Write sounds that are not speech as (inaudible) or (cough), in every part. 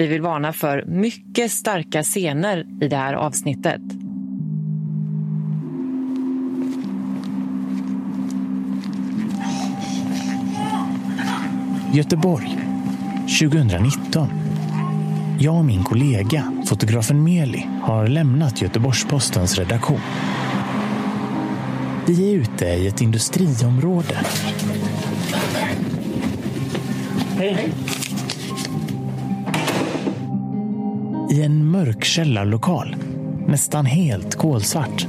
Vi vill varna för mycket starka scener i det här avsnittet. Göteborg 2019. Jag och min kollega, fotografen Meli, har lämnat Göteborgs-Postens redaktion. Vi är ute i ett industriområde. Hej. I en mörk källarlokal, nästan helt kolsvart.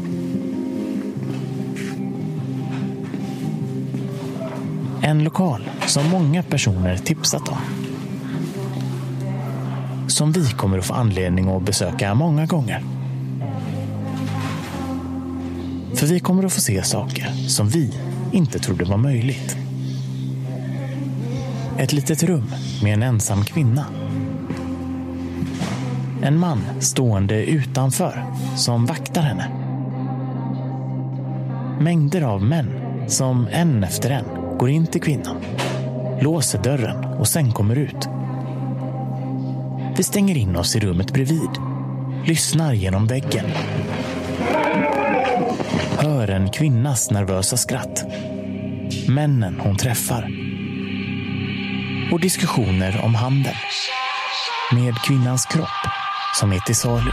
En lokal som många personer tipsat om. Som vi kommer att få anledning att besöka många gånger. För vi kommer att få se saker som vi inte trodde var möjligt. Ett litet rum med en ensam kvinna. En man stående utanför som vaktar henne. Mängder av män som en efter en går in till kvinnan, låser dörren och sen kommer ut. Vi stänger in oss i rummet bredvid, lyssnar genom väggen. Hör en kvinnas nervösa skratt. Männen hon träffar. Och diskussioner om handeln. Med kvinnans kropp som är till salu.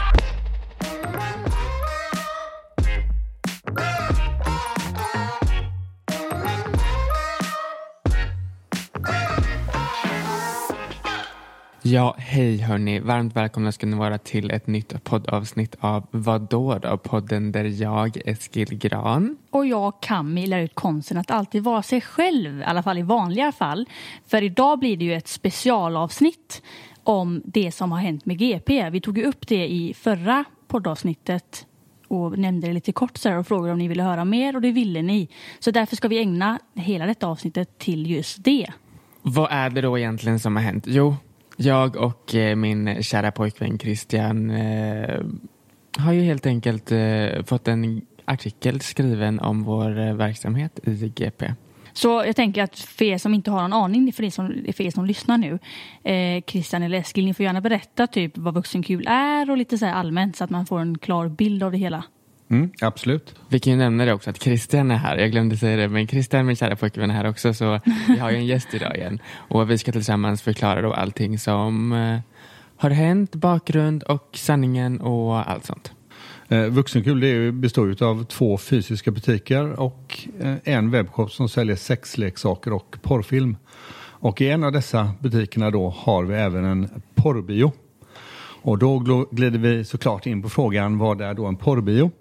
Ja, hej hörni. Varmt välkomna ska ni vara till ett nytt poddavsnitt av Vadå då? Podden där jag, Eskil Gran. Och jag, Cammi, lär ut konsten att alltid vara sig själv, i alla fall i vanliga fall. För idag blir det ju ett specialavsnitt om det som har hänt med GP. Vi tog ju upp det i förra poddavsnittet och nämnde det lite kort så och frågade om ni ville höra mer och det ville ni. Så därför ska vi ägna hela detta avsnittet till just det. Vad är det då egentligen som har hänt? Jo, jag och eh, min kära pojkvän Christian eh, har ju helt enkelt eh, fått en artikel skriven om vår eh, verksamhet i GP. Så jag tänker att för er som inte har någon aning, för er som, för er som lyssnar nu, eh, Christian eller Eskil, ni får gärna berätta typ vad vuxenkul är och lite så här allmänt så att man får en klar bild av det hela. Mm, absolut. Vi kan ju nämna det också att Christian är här. Jag glömde säga det, men Christian, min kära pojkvän, är här också. Så vi har ju en gäst idag igen. Och vi ska tillsammans förklara då allting som eh, har hänt, bakgrund och sanningen och allt sånt. Eh, Vuxenkul det består ju av två fysiska butiker och eh, en webbshop som säljer sexleksaker och porrfilm. Och i en av dessa butikerna då har vi även en porrbio. Och då glider vi såklart in på frågan vad är då en porrbio?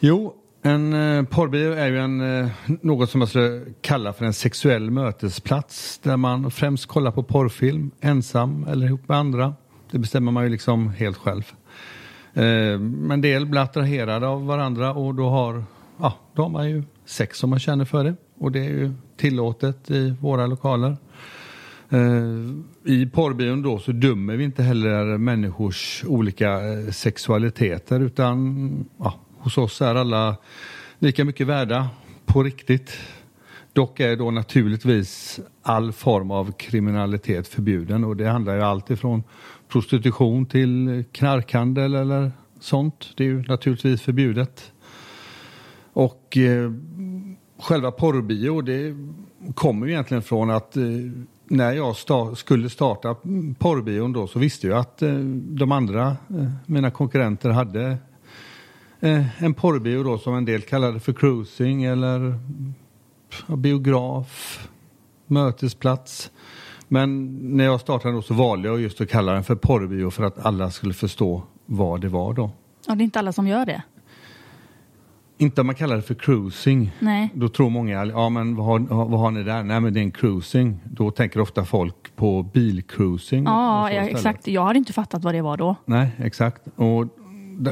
Jo, en eh, porrbio är ju en, eh, något som man skulle kalla för en sexuell mötesplats där man främst kollar på porrfilm ensam eller ihop med andra. Det bestämmer man ju liksom helt själv. Eh, men Men del blir attraherade av varandra och då har, ja, då har man ju sex om man känner för det. Och det är ju tillåtet i våra lokaler. Eh, I porrbion då så dömer vi inte heller människors olika eh, sexualiteter utan ja, hos oss är alla lika mycket värda på riktigt. Dock är då naturligtvis all form av kriminalitet förbjuden och det handlar ju allt ifrån prostitution till knarkhandel eller sånt. Det är ju naturligtvis förbjudet. Och eh, själva porrbio det kommer ju egentligen från att eh, när jag sta- skulle starta porrbion då så visste jag att eh, de andra, eh, mina konkurrenter hade eh, en porrbio då som en del kallade för cruising eller biograf, mötesplats. Men när jag startade då så valde jag just att kalla den för porrbio för att alla skulle förstå vad det var då. Ja, det är inte alla som gör det. Inte om man kallar det för cruising. Nej. Då tror många, ja men vad har, vad har ni där? Nej men det är en cruising. Då tänker ofta folk på bilcruising. Ja, ja exakt. Jag hade inte fattat vad det var då. Nej, exakt. Och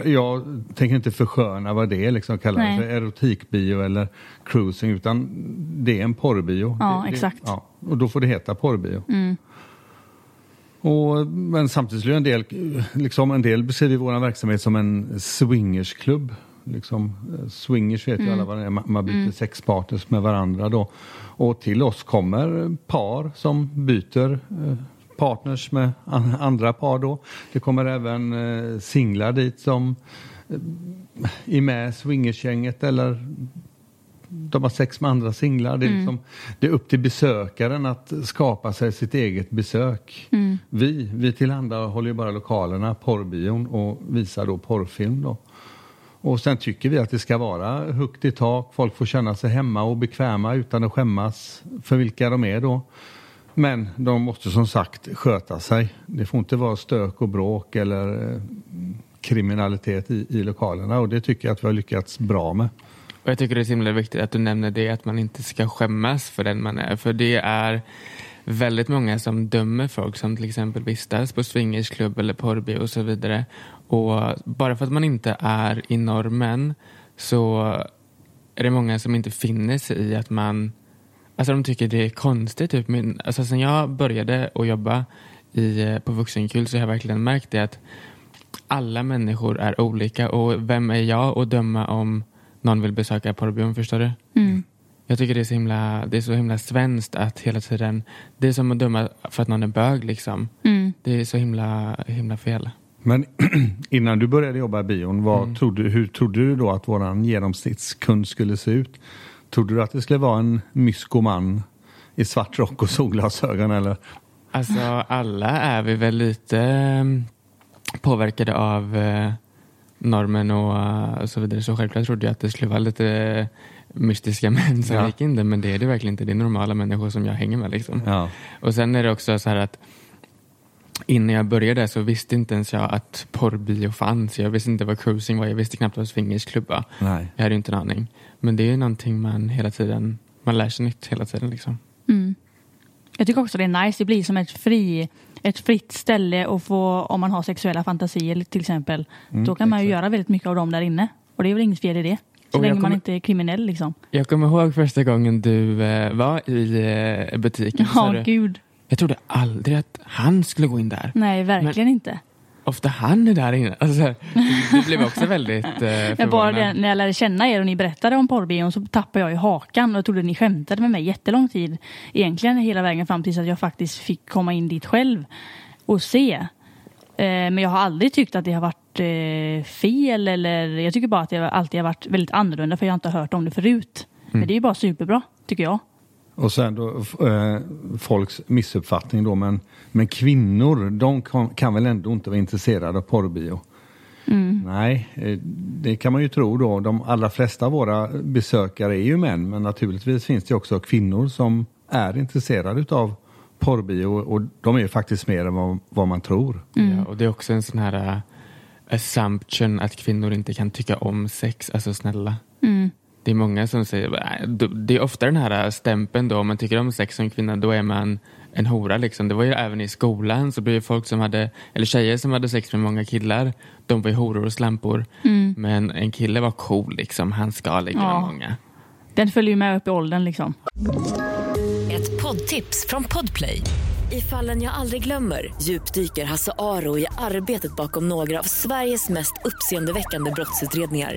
jag tänker inte försköna vad det är, liksom kalla det för erotikbio eller cruising, utan det är en porrbio. Ja, det, exakt. Det, ja, och då får det heta porrbio. Mm. Och, men samtidigt är det en del, liksom en del beskriver vår verksamhet som en swingersklubb. Liksom, eh, swingers vet ju alla vad det är, man, man byter sexpartners med varandra då. Och till oss kommer par som byter eh, partners med an- andra par då. Det kommer även eh, singlar dit som eh, är med swingersgänget eller de har sex med andra singlar. Det är, liksom, det är upp till besökaren att skapa sig sitt eget besök. Vi, vi tillhandahåller ju bara lokalerna, porrbion och visar då porrfilm. Då. Och sen tycker vi att det ska vara högt i tak. Folk får känna sig hemma och bekväma utan att skämmas för vilka de är då. Men de måste som sagt sköta sig. Det får inte vara stök och bråk eller eh, kriminalitet i, i lokalerna och det tycker jag att vi har lyckats bra med. Och jag tycker det är så himla viktigt att du nämner det, att man inte ska skämmas för den man är. För det är väldigt många som dömer folk som till exempel vistas på swingersklubb eller porrbio och så vidare. Och bara för att man inte är i normen så är det många som inte finner sig i att man Alltså de tycker det är konstigt. Typ. Men, alltså, sen jag började att jobba i, eh, på Vuxenkul så har jag verkligen märkt det att alla människor är olika och vem är jag att döma om någon vill besöka porrbion, förstår du? Jag tycker det är, så himla, det är så himla svenskt att hela tiden, det är som att döma för att någon är bög liksom. Det är så himla, himla fel. Men (clears throat) innan du började jobba i bion, vad trodde, hur trodde du då att våran genomsnittskund skulle se ut? Trodde du att det skulle vara en myskoman i svart rock och solglasögon eller? Alltså alla är vi väl lite eh, påverkade av eh, normen och eh, så vidare. Så självklart trodde jag att det skulle vara lite eh, mystiska (laughs) män som Ja. gick in där. Men det är det verkligen inte. Det är normala människor som jag hänger med. Liksom. Ja. Och sen är det också så här att innan jag började så visste inte ens jag att porrbio fanns. Jag visste inte vad cruising var. Jag visste knappt vad swingersklubb var. Nej. Jag hade inte en aning. Men det är ju någonting man hela tiden, man lär sig nytt hela tiden liksom. Jag tycker också det är nice. Det blir som ett, fri, ett fritt ställe att få, om man har sexuella fantasier till exempel. då kan man ju göra väldigt mycket av dem där inne. Och det är väl inget fel i det. Så Och länge man kommer- inte är kriminell liksom. Jag kommer ihåg första gången du eh, var i eh, butiken. Ja, du, gud. Jag trodde aldrig att han skulle gå in där. Nej, verkligen inte. Ofta han är där inne. Alltså, du blev också väldigt eh, (laughs) Men förvånad. bara det, när jag lärde känna er och ni berättade om porrbion så tappade jag i hakan och jag trodde ni skämtade med mig jättelång tid. Egentligen hela vägen fram tills att jag faktiskt fick komma in dit själv och se. Eh, men jag har aldrig tyckt att det har varit eh, fel eller jag tycker bara att det alltid har varit väldigt annorlunda för jag har inte hört om det förut. Men det är ju bara superbra, tycker jag. Och sen då eh, folks missuppfattning då, men, men kvinnor, de kan, kan väl ändå inte vara intresserade av porrbio? Nej, eh, det kan man ju tro då. De allra flesta av våra besökare är ju män, men naturligtvis finns det också kvinnor som är intresserade utav porrbio och de är ju faktiskt mer än vad, vad man tror. Ja, och det är också en sån här uh, assumption att kvinnor inte kan tycka om sex. Alltså snälla. Det är många som säger, "Nej, d- det är ofta den här stämpeln då, om man tycker om sex som kvinna, då är man en hora liksom. Det var ju även i skolan så blev det folk som hade, eller tjejer som hade sex med många killar, de var ju horor och slampor. Men en kille var cool liksom, han ska ligga med Ja. många. Den följer ju med upp i åldern liksom. Ett poddtips från Podplay. I fallen jag aldrig glömmer djupdyker Hasse Aro i arbetet bakom några av Sveriges mest uppseendeväckande brottsutredningar.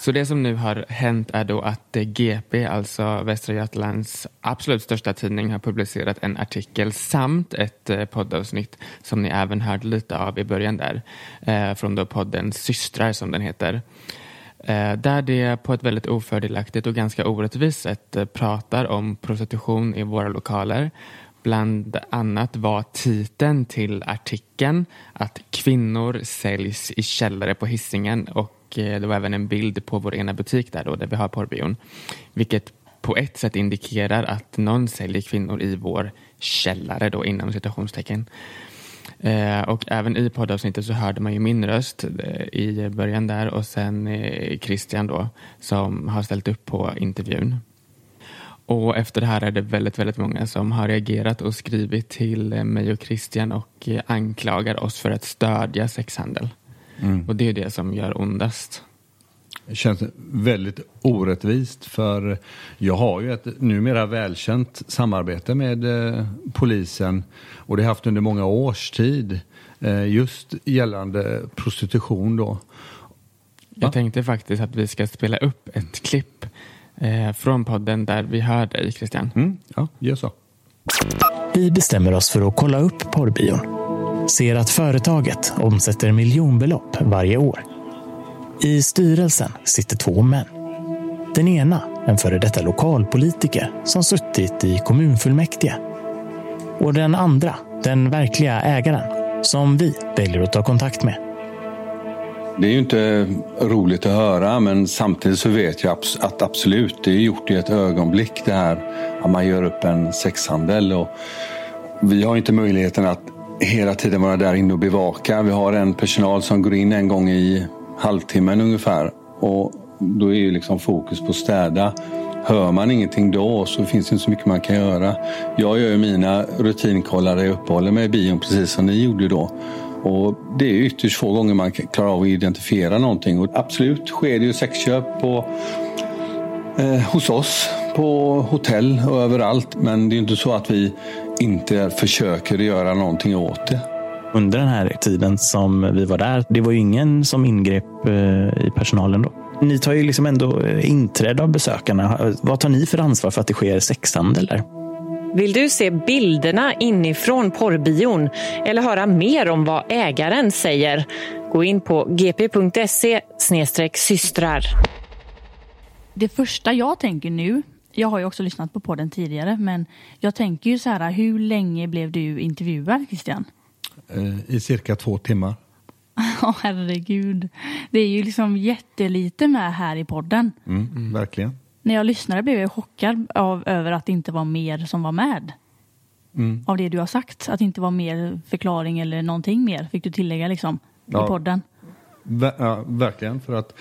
Så det som nu har hänt är då att eh, GP, alltså Västra Götalands absolut största tidning, har publicerat en artikel samt ett eh, poddavsnitt som ni även hörde lite av i början där, eh, från då podden Systrar som den heter. Där det på ett väldigt ofördelaktigt och ganska orättvist sätt pratar om prostitution i våra lokaler. Bland annat var titeln till artikeln att kvinnor säljs i källare på hissingen och och eh, det var även en bild på vår ena butik där då, där vi har porrbion. Vilket på ett sätt indikerar att någon säljer kvinnor i vår källare då inom citationstecken. Eh, och även i poddavsnittet så hörde man ju min röst eh, i början där och sen eh, Christian då som har ställt upp på intervjun. Och efter det här är det väldigt, väldigt många som har reagerat och skrivit till eh, mig och Christian och eh, anklagar oss för att stödja sexhandel. Och det är det som gör ondast. Det känns väldigt orättvist för jag har ju ett numera välkänt samarbete med eh, polisen och det har jag haft under många års tid eh, just gällande prostitution då. Jag tänkte faktiskt att vi ska spela upp ett klipp eh, från podden där vi hör dig Christian. Mm, ja, gör så. Vi bestämmer oss för att kolla upp porrbion. Ser att företaget omsätter miljonbelopp varje år. I styrelsen sitter två män. Den ena en före detta lokalpolitiker som suttit i kommunfullmäktige. Och den andra, den verkliga ägaren, som vi väljer att ta kontakt med. Det är ju inte roligt att höra men samtidigt så vet jag att absolut, det är gjort i ett ögonblick det här att man gör upp en sexhandel. Och vi har inte möjligheten att hela tiden vara där inne och bevaka. Vi har en personal som går in en gång i halvtimmen ungefär och då är ju liksom fokus på att städa. Hör man ingenting då så finns det inte så mycket man kan göra. Jag gör ju mina rutinkollar jag uppehåller mig i bion precis som ni gjorde då. Och det är ytterst få gånger man klarar av att identifiera någonting. Och absolut sker det ju sexköp på, eh, hos oss, på hotell och överallt. Men det är inte så att vi inte försöker göra någonting åt det. Under den här tiden som vi var där, det var ju ingen som ingrep eh, i personalen då. Ni tar ju liksom ändå eh, inträde av besökarna. Vad tar ni för ansvar för att det sker sexhandel där? Vill du se bilderna inifrån porrbion eller höra mer om vad ägaren säger? Gå in på gp.se systrar. Det första jag tänker nu, jag har ju också lyssnat på podden tidigare, men jag tänker ju så här, hur länge blev du intervjuad Christian? Eh, I cirka två timmar. (laughs) Ja, oh, herregud. Det är ju liksom jättelite med här i podden. Mm, mm. Verkligen. När jag lyssnade blev jag chockad av, över att det inte var mer som var med. Mm. Av det du har sagt. Att det inte var mer förklaring eller någonting mer. Fick du tillägga liksom ja. i podden? Ja, verkligen. För att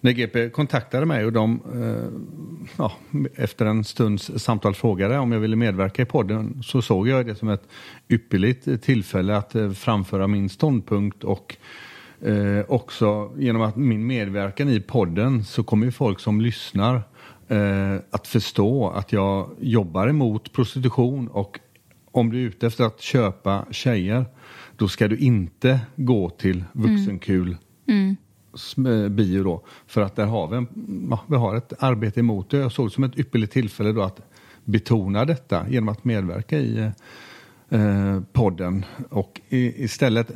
när GP kontaktade mig och de eh, ja, efter en stunds samtal frågade om jag ville medverka i podden så såg jag det som ett ypperligt tillfälle att eh, framföra min ståndpunkt och eh, också genom att min medverkan i podden så kommer ju folk som lyssnar eh, att förstå att jag jobbar emot prostitution och om du är ute efter att köpa tjejer då ska du inte gå till vuxenkul mm. Mm. bio då. För att där har vi, en, ja, vi har ett arbete emot det. Jag såg det som ett ypperligt tillfälle då att betona detta genom att medverka i eh, podden. Och i, istället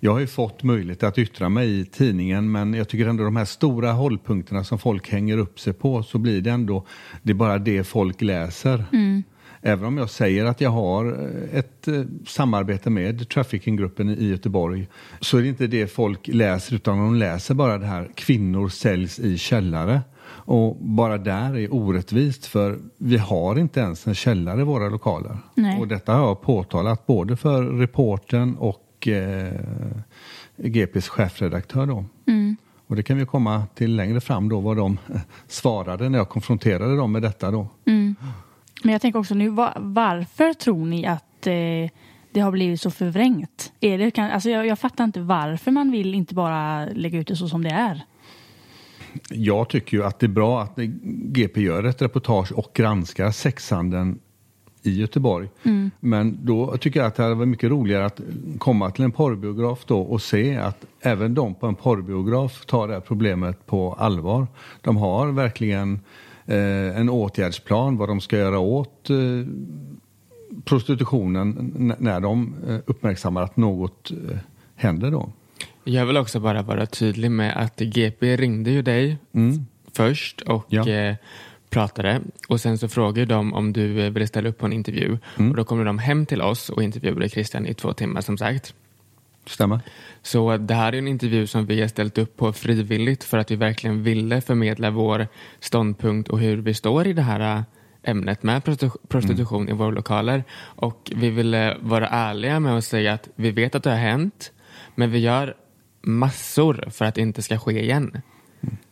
jag har ju fått möjlighet att yttra mig i tidningen men jag tycker ändå de här stora hållpunkterna som folk hänger upp sig på så blir det ändå, det är bara det folk läser. Mm. Även om jag säger att jag har eh, ett eh, samarbete med traffickinggruppen i Göteborg så är det inte det folk läser utan de läser bara det här kvinnor säljs i källare. Och bara där är orättvist för vi har inte ens en källare i våra lokaler. Nej. Och detta har jag påtalat både för reporten och och eh, GPs chefredaktör då. Mm. Och det kan vi komma till längre fram då vad de svarade när jag konfronterade dem med detta då. Mm. Men jag tänker också nu, var, varför tror ni att eh, det har blivit så förvrängt? Är det, kan, alltså jag, jag fattar inte varför man vill inte bara lägga ut det så som det är. Jag tycker ju att det är bra att GP gör ett reportage och granskar sexhandeln i Göteborg. Mm. Men då tycker jag att det hade varit mycket roligare att komma till en porrbiograf då och se att även de på en porrbiograf tar det här problemet på allvar. De har verkligen en åtgärdsplan vad de ska göra åt eh, prostitutionen när de eh, uppmärksammar att något eh, händer då. Jag vill också bara vara tydlig med att GP ringde ju dig mm. först och ja. Eh, pratade och sen så frågade de om du ville ställa upp på en intervju mm. och då kom de hem till oss och intervjuade Christian i två timmar som sagt. Stämmer. Så det här är en intervju som vi har ställt upp på frivilligt för att vi verkligen ville förmedla vår ståndpunkt och hur vi står i det här äh, ämnet med prostitution mm. i våra lokaler. Och vi ville vara ärliga med att säga att vi vet att det har hänt men vi gör massor för att det inte ska ske igen.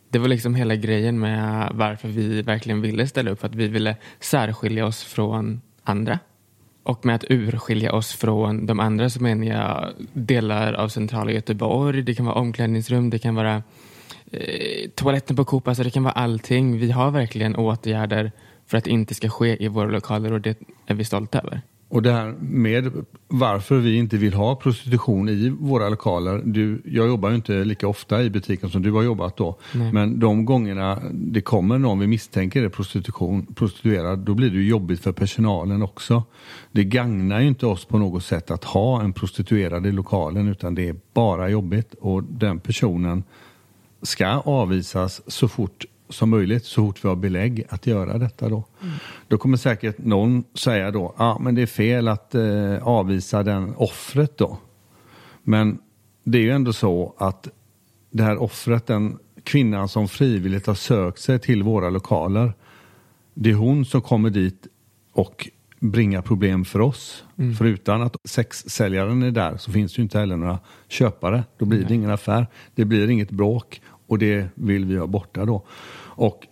Det var liksom hela grejen med varför vi verkligen ville ställa upp. För att vi ville särskilja oss från andra. Och med att urskilja oss från de andra så menar jag delar av centrala Göteborg. Det kan vara omklädningsrum, det kan vara eh, toaletten på Coop, alltså det kan vara allting. Vi har verkligen åtgärder för att det inte ska ske i våra lokaler och det är vi stolta över. Och det här med varför vi inte vill ha prostitution i våra lokaler. Du, jag jobbar ju inte lika ofta i butiken som du har jobbat då. Nej. Men de gångerna det kommer någon vi misstänker är prostitution, prostituerad, då blir det ju jobbigt för personalen också. Det gagnar ju inte oss på något sätt att ha en prostituerad i lokalen utan det är bara jobbigt och den personen ska avvisas så fort som möjligt så fort vi har belägg att göra detta då. Då kommer säkert någon säga då, ja ah, men det är fel att eh, avvisa den offret då. Men det är ju ändå så att det här offret, den kvinnan som frivilligt har sökt sig till våra lokaler, det är hon som kommer dit och bringar problem för oss. För utan att sexsäljaren är där så finns det ju inte heller några köpare. Då blir det ingen affär. Det blir inget bråk och det vill vi ha borta då. Och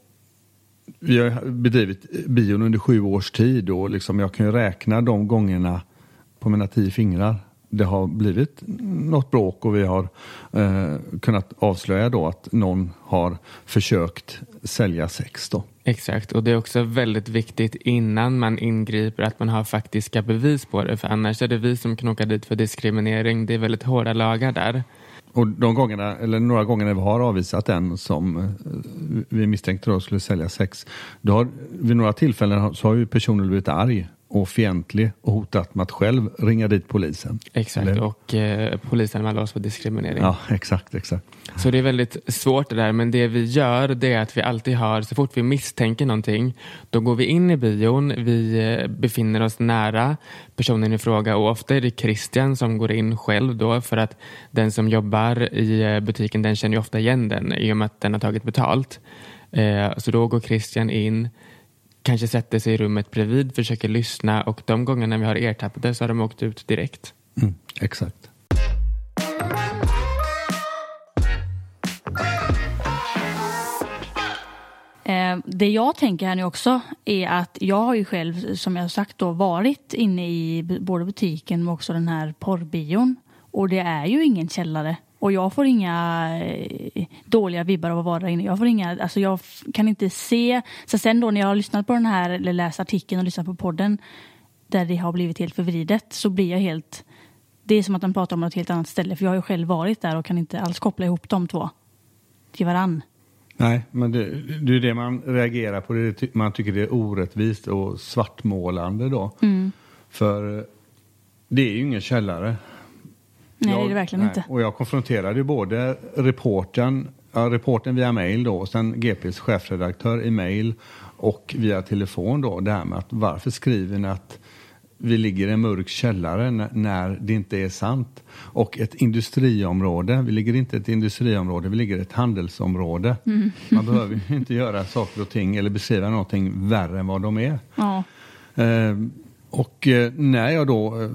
vi har bedrivit bion under sju års tid och liksom jag kan ju räkna de gångerna på mina tio fingrar. Det har blivit något bråk och vi har eh, kunnat avslöja då att någon har försökt sälja sex då. Exakt, och det är också väldigt viktigt innan man ingriper att man har faktiska bevis på det. För annars är det vi som kan åka dit för diskriminering. Det är väldigt hårda lagar där. Och de gångerna, eller några gånger när vi har avvisat en som eh, vi misstänkte då skulle sälja sex, då har, vid några tillfällen så har ju personen blivit arg och fientlig och hotat med att själv ringa dit polisen. Exakt, Eller- och eh, polisanmäla oss för diskriminering. Ja, (laughs) exakt, exakt. Så det är väldigt svårt det där, men det vi gör det är att vi alltid har, så fort vi misstänker någonting, då går vi in i bion, vi eh, befinner oss nära personen i fråga och ofta är det Christian som går in själv då för att den som jobbar i eh, butiken den känner ju ofta igen den i och med att den har tagit betalt. Eh, Så då går Christian in, kanske sätter sig i rummet bredvid, försöker lyssna och de gångerna vi har ertappade så har de åkt ut direkt. Mm, exakt. Eh, det jag tänker här nu också är att jag har ju själv, som jag sagt då, varit inne i både butiken men också den här porrbion. Och det är ju ingen källare. Och jag får inga eh, dåliga vibbar av att vara där inne. Jag får inga, alltså jag kan inte se. Så sen då när jag har lyssnat på den här, eller läst artikeln och lyssnat på podden, där det har blivit helt förvridet, så blir jag helt... Det är som att de pratar om något helt annat ställe, för jag har ju själv varit där och kan inte alls koppla ihop de två till varann. Nej, men det, det är det man reagerar på. Det man tycker det är orättvist och svartmålande då. För eh, det är ju ingen källare. Nej, Jag- det är det verkligen nej, inte. Och jag konfronterade ju både reporten, ja, reporten via mail då, och sen GPs chefredaktör i mail och via telefon då, det här med att varför skriver ni att vi ligger i en mörk källare när det inte är sant. Och ett industriområde, vi ligger inte i ett industriområde, vi ligger i ett handelsområde. Mm. Man behöver ju inte göra saker och ting eller beskriva någonting värre än vad de är. Ja. Eh, och eh, när jag då eh,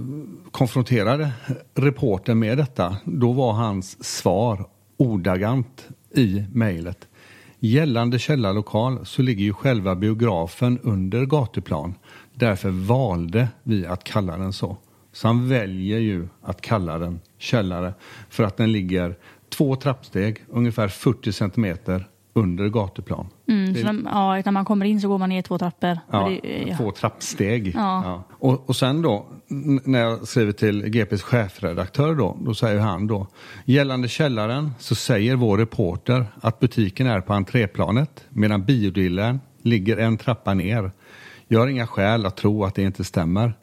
konfronterade reportern med detta, då var hans svar ordagrant i mejlet. Gällande källarlokal så ligger ju själva biografen under gatuplan. Därför valde vi att kalla den så. Så han väljer ju att kalla den källare för att den ligger två trappsteg, ungefär 40 centimeter under gatuplan. Mm, så när, ja, när man kommer in så går man ner två trappor. Ja, det, ja. två trappsteg. Ja. Och, och sen då, när jag skriver till GPs chefredaktör då, då säger han då, gällande källaren så säger vår reporter att butiken är på entréplanet medan biodillern ligger en trappa ner. Jag har inga skäl att tro att det inte stämmer.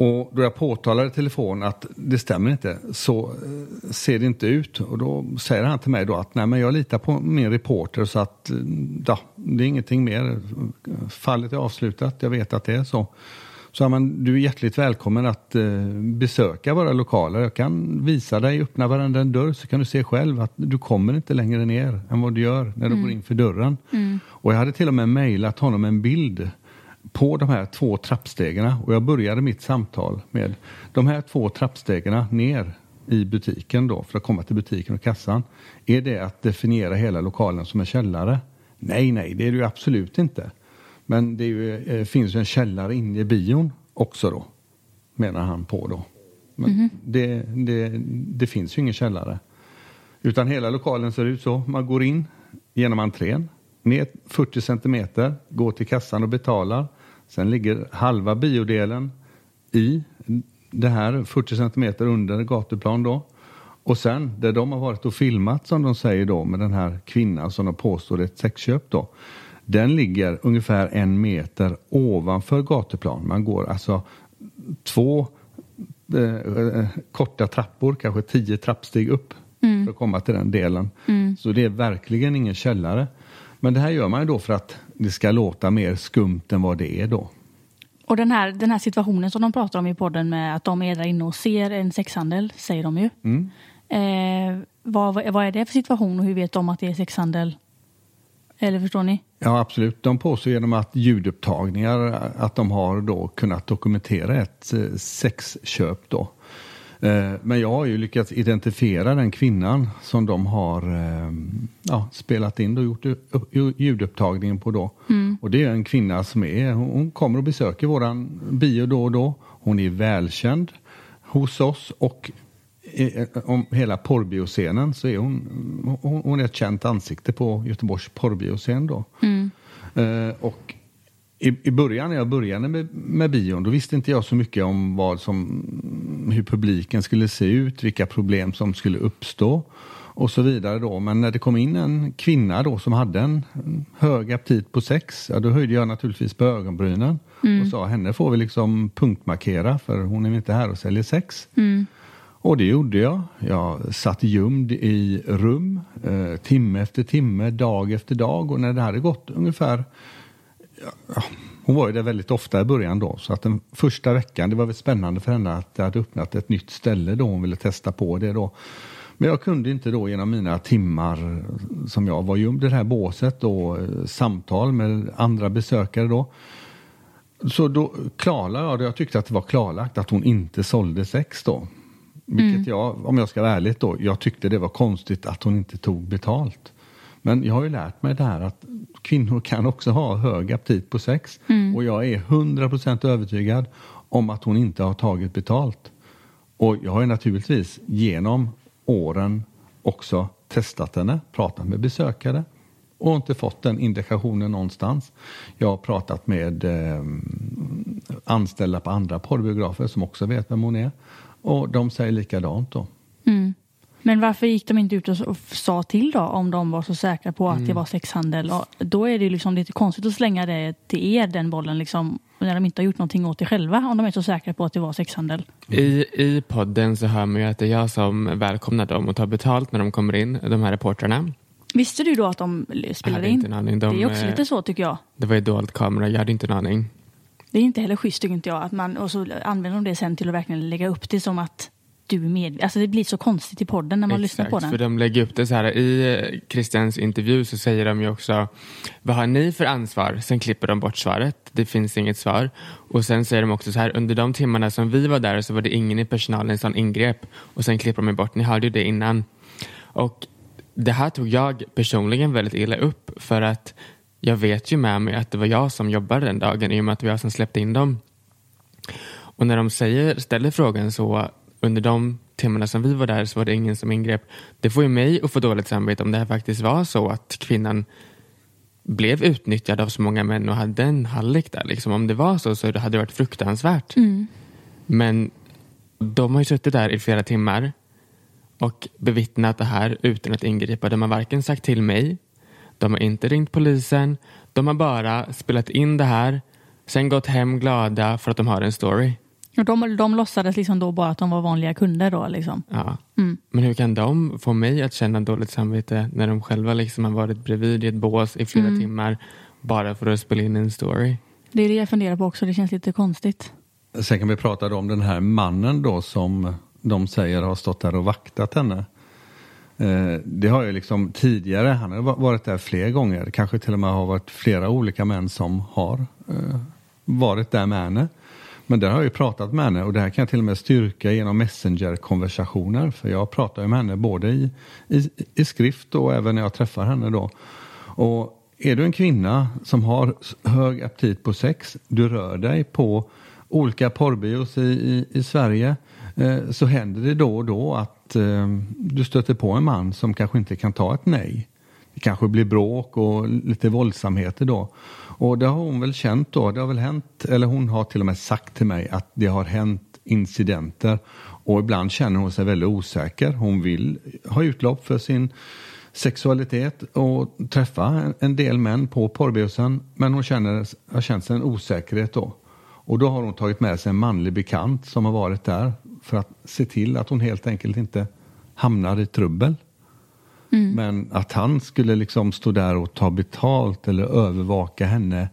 Och då jag påtalar i telefon att det stämmer inte så eh, ser det inte ut. Och då säger han till mig då att nej men jag litar på min reporter så att eh, ja, det är ingenting mer. Fallet är avslutat, jag vet att det är så. Så men du är hjärtligt välkommen att eh, besöka våra lokaler. Jag kan visa dig, öppna varenda dörr så kan du se själv att du kommer inte längre ner än vad du gör när du går in för dörren. Och jag hade till och med mejlat honom en bild på de här två trappstegen och jag började mitt samtal med de här två trappstegen ner i butiken då för att komma till butiken och kassan. Är det att definiera hela lokalen som en källare? Nej, nej, det är det ju absolut inte. Men det ju, eh, finns ju en källare inne i bion också då. menar han på då. Men det, det, det finns ju ingen källare. Utan hela lokalen ser ut så. Man går in genom entrén, ner 40 centimeter, går till kassan och betalar. Sen ligger halva biodelen i det här 40 centimeter under gatuplan då. Och sen där de har varit och filmat som de säger då med den här kvinnan som de påstår är ett sexköp då. Den ligger ungefär en meter ovanför gatuplan. Man går alltså två eh, korta trappor, kanske tio trappsteg upp för att komma till den delen. Så det är verkligen ingen källare. Men det här gör man ju då för att det ska låta mer skumt än vad det är då. Och den här, den här situationen som de pratar om i podden med att de är där inne och ser en sexhandel, säger de ju. Mm. Eh, vad, vad är det för situation och hur vet de att det är sexhandel? Eller förstår ni? Ja, absolut. De påstår genom att ljudupptagningar att de har då kunnat dokumentera ett eh, sexköp då. Eh, Men jag har ju lyckats identifiera den kvinnan som de har eh, ja, spelat in och gjort upp- ljudupptagningen på då. Och det är en kvinna som är, hon kommer och besöker våran bio då och då. Hon är välkänd hos oss och eh, om hela porrbioscenen så är hon, hon, hon är ett känt ansikte på Göteborgs porrbioscen då. Eh, och i, I början när jag började med, med bion då visste inte jag så mycket om vad som, hur publiken skulle se ut, vilka problem som skulle uppstå och så vidare då. Men när det kom in en kvinna då som hade en hög aptit på sex, ja då höjde jag naturligtvis på ögonbrynen och sa henne får vi liksom punktmarkera för hon är inte här och säljer sex. Och det gjorde jag. Jag satt gömd i rum eh, timme efter timme, dag efter dag och när det hade gått ungefär ja, hon var ju där väldigt ofta i början då så att den första veckan, det var väl spännande för henne att det hade öppnat ett nytt ställe då hon ville testa på det då. Men jag kunde inte då genom mina timmar som jag var gömd i det här båset och eh, samtal med andra besökare då. Så då klarlade jag det. Jag tyckte att det var klarlagt att hon inte sålde sex då. Vilket jag, om jag ska vara ärlig då, jag tyckte det var konstigt att hon inte tog betalt. Men jag har ju lärt mig det här att kvinnor kan också ha hög aptit på sex. Och jag är 100% övertygad om att hon inte har tagit betalt. Och jag har ju naturligtvis genom åren också testat henne, pratat med besökare och inte fått den indikationen någonstans. Jag har pratat med eh, anställda på andra porrbiografer som också vet vem hon är. Och de säger likadant då. Men varför gick de inte ut och, sa till då om de var så säkra på att det var sexhandel? Och då är det liksom lite konstigt att slänga det till er, den bollen, liksom, när de inte har gjort någonting åt det själva om de är så säkra på att det var sexhandel. I, I podden så hör man ju att det är jag som välkomnar dem och tar betalt när de kommer in, de här reportrarna. Visste du då att de Jag spelade hade in? inte en aning. De, det är också lite så tycker jag. Det var ju dold kamera, jag hade inte en aning. Det är inte heller schysst tycker inte jag. Att man, och så använder de det sen till att verkligen lägga upp det som att du är med. Alltså det blir så konstigt i podden när man lyssnar på den. för de lägger upp det så här. I eh, Christians intervju så säger de ju också vad har ni för ansvar? Sen klipper de bort svaret. Det finns inget svar. Och sen säger de också så här under de timmarna som vi var där så var det ingen i personalen som ingrep. Och sen klipper de bort. Ni hörde ju det innan. Och det här tog jag personligen väldigt illa upp för att jag vet ju med mig att det var jag som jobbade den dagen i och med att det var jag som släppte in dem. Och när de säger, ställer frågan så under de timmarna som vi var där så var det ingen som ingrep. Det får ju mig att få dåligt samvete om det här faktiskt var så att kvinnan blev utnyttjad av så många män och hade en hallick där. Liksom. Om det var så så hade det varit fruktansvärt. Men de har ju suttit där i flera timmar och bevittnat det här utan att ingripa. De har varken sagt till mig, de har inte ringt polisen, de har bara spelat in det här, sen gått hem glada för att de har en story. Och de, de låtsades liksom då bara att de var vanliga kunder då liksom. Ja. Men hur kan de få mig att känna dåligt samvete när de själva liksom har varit bredvid i ett bås i flera timmar bara för att spela in en story? Det är det jag funderar på också. Det känns lite konstigt. Sen kan vi prata om den här mannen då som de säger har stått där och vaktat henne. Eh, Det har ju liksom tidigare, han har va- varit där fler gånger, kanske till och med har varit flera olika män som har eh, varit där med henne. Men där har jag ju pratat med henne och det här kan jag till och med styrka genom messenger-konversationer för jag pratar ju med henne både i, i, i skrift och även när jag träffar henne då. Och är du en kvinna som har hög aptit på sex, du rör dig på olika porrbios i, i, i Sverige eh, så händer det då och då att eh, du stöter på en man som kanske inte kan ta ett nej. Det kanske blir bråk och lite våldsamheter då. Och det har hon väl känt då. Det har väl hänt, eller hon har till och med sagt till mig att det har hänt incidenter. Och ibland känner hon sig väldigt osäker. Hon vill ha utlopp för sin sexualitet och träffa en del män på porrbiosen. Men hon känner, har känt en osäkerhet då. Och då har hon tagit med sig en manlig bekant som har varit där för att se till att hon helt enkelt inte hamnar i trubbel. Mm. Men att han skulle liksom stå där och ta betalt eller övervaka henne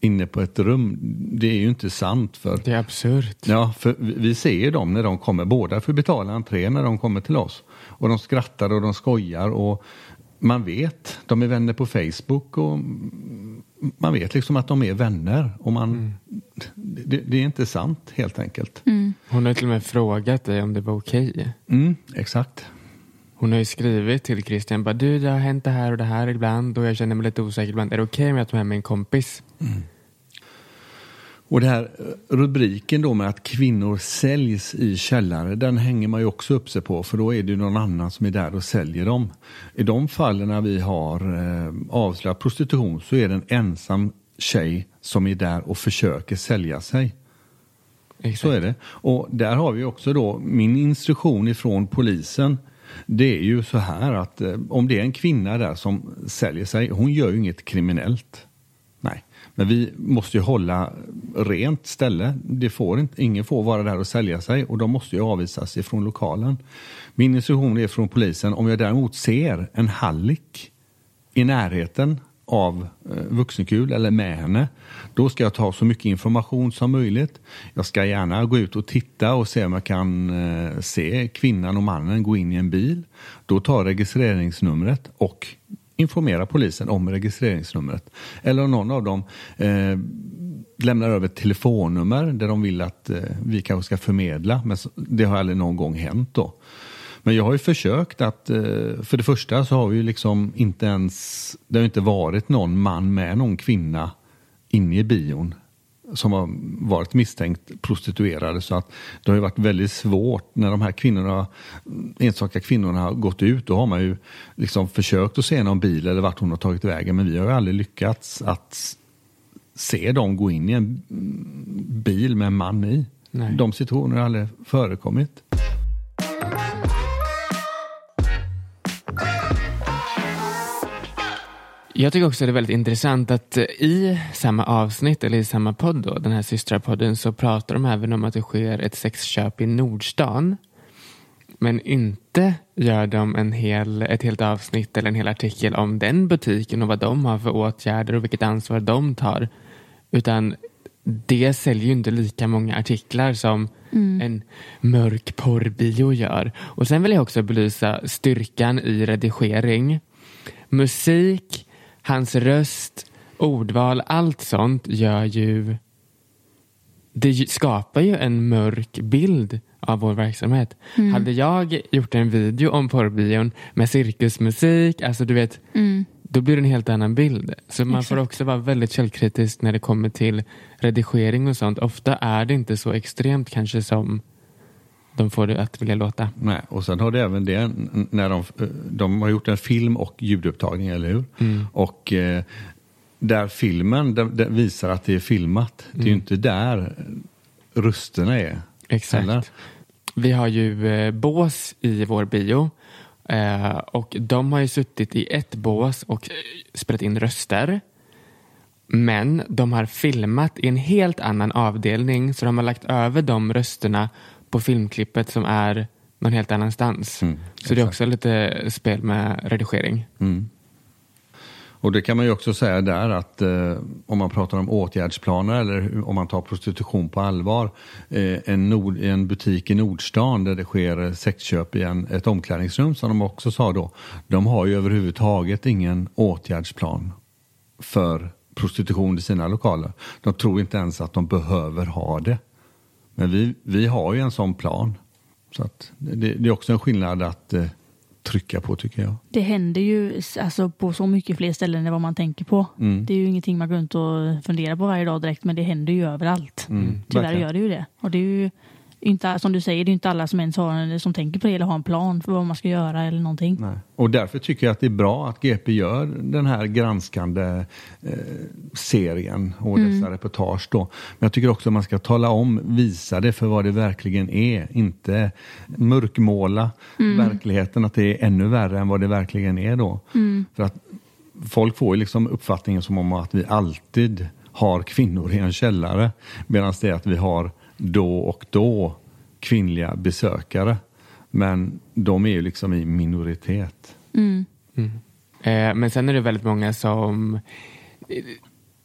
inne på ett rum, det är ju inte sant. För, det är absurt. Ja, för vi ser ju dem när de kommer, båda får betala entré när de kommer till oss. Och de skrattar och de skojar och man vet, de är vänner på Facebook och man vet liksom att de är vänner. Och man, mm. det, det, är inte sant helt enkelt. Mm. Hon har till och med frågat dig om det var okej. Okay. Mm, exakt. Hon har ju skrivit till Christian bara du det har hänt det här och det här ibland och jag känner mig lite osäker ibland. Är det okej okay om jag tar med mig en kompis? Mm. Och det här eh, rubriken då med att kvinnor säljs i källare, den hänger man ju också upp sig på för då är det någon annan som är där och säljer dem. I de fallen när vi har eh, avslöjat prostitution så är det en ensam tjej som är där och försöker sälja sig. Exakt. Så är det. Och där har vi också då min instruktion ifrån polisen. Det är ju så här att eh, om det är en kvinna där som säljer sig, hon gör ju inget kriminellt. Nej. Men vi måste ju hålla rent ställe. Det får inte, ingen får vara där och sälja sig och de måste ju avvisas ifrån lokalen. Min instruktion är från polisen, om jag däremot ser en hallick i närheten av eh, vuxenkul eller med henne, då ska jag ta så mycket information som möjligt. Jag ska gärna gå ut och titta och se om jag kan eh, se kvinnan och mannen gå in i en bil. Då tar registreringsnumret och informera polisen om registreringsnumret. Eller om någon av dem eh, lämnar över ett telefonnummer där de vill att eh, vi kanske ska förmedla. Men det har aldrig någon gång hänt då. Men jag har ju försökt att, eh, för det första så har vi ju liksom inte ens, det har inte varit någon man med någon kvinna inne i bion som har varit misstänkt prostituerade. Så att det har ju varit väldigt svårt när de här kvinnorna, enstaka kvinnorna har gått ut. Då har man ju liksom försökt att se någon bil eller vart hon har tagit vägen. Men vi har ju aldrig lyckats att se dem gå in i en bil med en man i. Nej. De situationerna har aldrig förekommit. Jag tycker också det är väldigt intressant att i samma avsnitt, eller i samma podd, då, den här systrapodden, så pratar de även om att det sker ett sexköp i Nordstan. Men inte gör de en hel, ett helt avsnitt eller en hel artikel om den butiken och vad de har för åtgärder och vilket ansvar de tar. Utan det säljer ju inte lika många artiklar som mm. en mörk porrbio gör. Och sen vill jag också belysa styrkan i redigering. Musik hans röst, ordval, allt sånt gör ju det skapar ju en mörk bild av vår verksamhet. Mm. Hade jag gjort en video om porrbion med cirkusmusik, alltså du vet, mm. då blir det en helt annan bild. Så man Exakt. får också vara väldigt källkritisk när det kommer till redigering och sånt. Ofta är det inte så extremt kanske som de får det att vilja låta. Nej, och sen har det även det när de, de har gjort en film och ljudupptagning, eller hur? Mm. Och eh, där filmen den, den visar att det är filmat, mm. det är ju mm. inte där rösterna är. Exakt. Eller? Vi har ju eh, bås i vår bio eh, och de har ju suttit i ett bås och spelat in röster. Men de har filmat i en helt annan avdelning så de har lagt över de rösterna på filmklippet som är någon helt annanstans. Mm, så det är också lite spel med redigering. Mm. Och det kan man ju också säga där att eh, om man pratar om åtgärdsplaner eller om man tar prostitution på allvar. Eh, en, nord, en butik i Nordstan där det sker sexköp i en, ett omklädningsrum som de också sa då. De har ju överhuvudtaget ingen åtgärdsplan för prostitution i sina lokaler. De tror inte ens att de behöver ha det. Men vi, vi har ju en sån plan. Så att det, det är också en skillnad att eh, trycka på tycker jag. Det händer ju alltså, på så mycket fler ställen än vad man tänker på. Mm. Det är ju ingenting man går runt och funderar på varje dag direkt men det händer ju överallt. Mm, Tyvärr verkligen. gör det ju det. Och det är ju inte, som du säger, det är inte alla som ens har en, som tänker på det eller har en plan för vad man ska göra eller någonting. Nej. Och därför tycker jag att det är bra att GP gör den här granskande eh, serien och Mm. dessa reportage då. Men jag tycker också att man ska tala om, visa det för vad det verkligen är. Inte mörkmåla Mm. verkligheten, att det är ännu värre än vad det verkligen är då. Mm. För att folk får ju liksom uppfattningen som om att vi alltid har kvinnor i en källare. Medan det är att vi har då och då kvinnliga besökare. Men de är ju liksom i minoritet. Mm. Eh, men sen är det väldigt många som eh,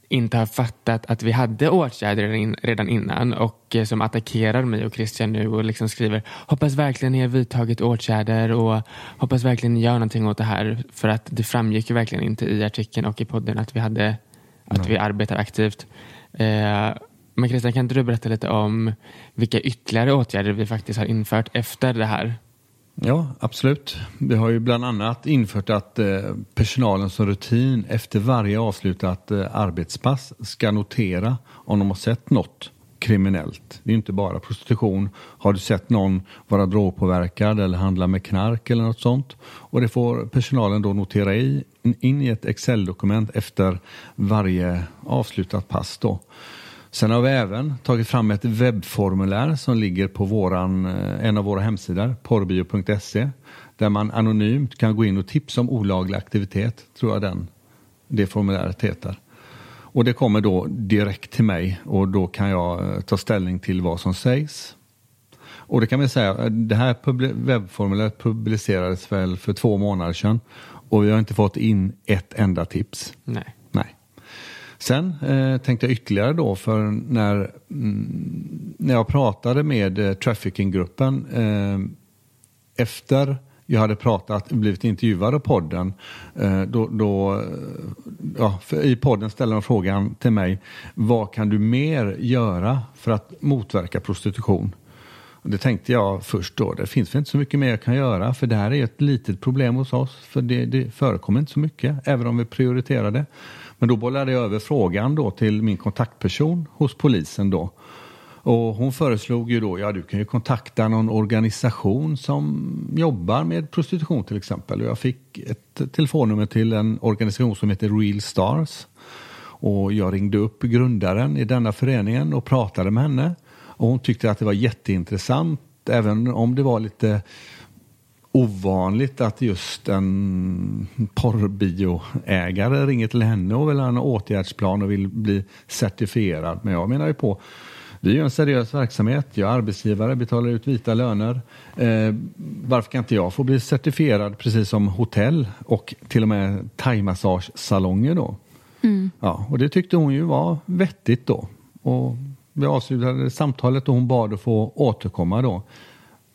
inte har fattat att vi hade åtgärder redan innan och eh, som attackerar mig och Christian nu och liksom skriver hoppas verkligen ni har vidtagit åtgärder och hoppas verkligen ni gör någonting åt det här för att det framgick ju verkligen inte i artikeln och i podden att vi hade att vi arbetar aktivt. Eh, men Christian, kan inte du berätta lite om vilka ytterligare åtgärder vi faktiskt har infört efter det här? Ja, absolut. Vi har ju bland annat infört att eh, personalen som rutin efter varje avslutat eh, arbetspass ska notera om de har sett något kriminellt. Det är inte bara prostitution. Har du sett någon vara drogpåverkad eller handla med knark eller något sånt? Och det får personalen då notera i, in i ett Excel-dokument efter varje avslutat pass då. Sen har vi även tagit fram ett webbformulär som ligger på våran, eh, en av våra hemsidor, porrbio.se, där man anonymt kan gå in och tipsa om olaglig aktivitet, tror jag den, det formuläret heter. Och det kommer då direkt till mig och då kan jag eh, ta ställning till vad som sägs. Och det kan vi säga, eh, det här webbformuläret publicerades väl för två månader sedan och vi har inte fått in ett enda tips. Nej. Sen eh, tänkte jag ytterligare då för när, mm, när jag pratade med eh, traffickinggruppen eh, efter jag hade pratat, blivit intervjuad av podden, eh, då, då, eh, ja, I podden ställde de frågan till mig, vad kan du mer göra för att motverka prostitution? Det tänkte jag först då, det finns väl inte så mycket mer jag kan göra för det här är ett litet problem hos oss för det, det förekommer inte så mycket även om vi prioriterar det. Men då bollade jag över frågan då till min kontaktperson hos polisen då. Och hon föreslog ju då, ja du kan ju kontakta någon organisation som jobbar med prostitution till exempel. Och jag fick ett telefonnummer till en organisation som heter Real Stars. Och jag ringde upp grundaren i denna föreningen och pratade med henne. Och hon tyckte att det var jätteintressant, även om det var lite ovanligt att just en porrbioägare ringer till henne och vill ha en åtgärdsplan och vill bli certifierad. Men jag menar ju på vi är en seriös verksamhet. Jag är arbetsgivare, betalar ut vita löner. Eh, varför kan inte jag få bli certifierad precis som hotell och till och med thaimassagesalonger då? Ja, och det tyckte hon ju var vettigt då. Och vi avslutade samtalet och hon bad att få återkomma då.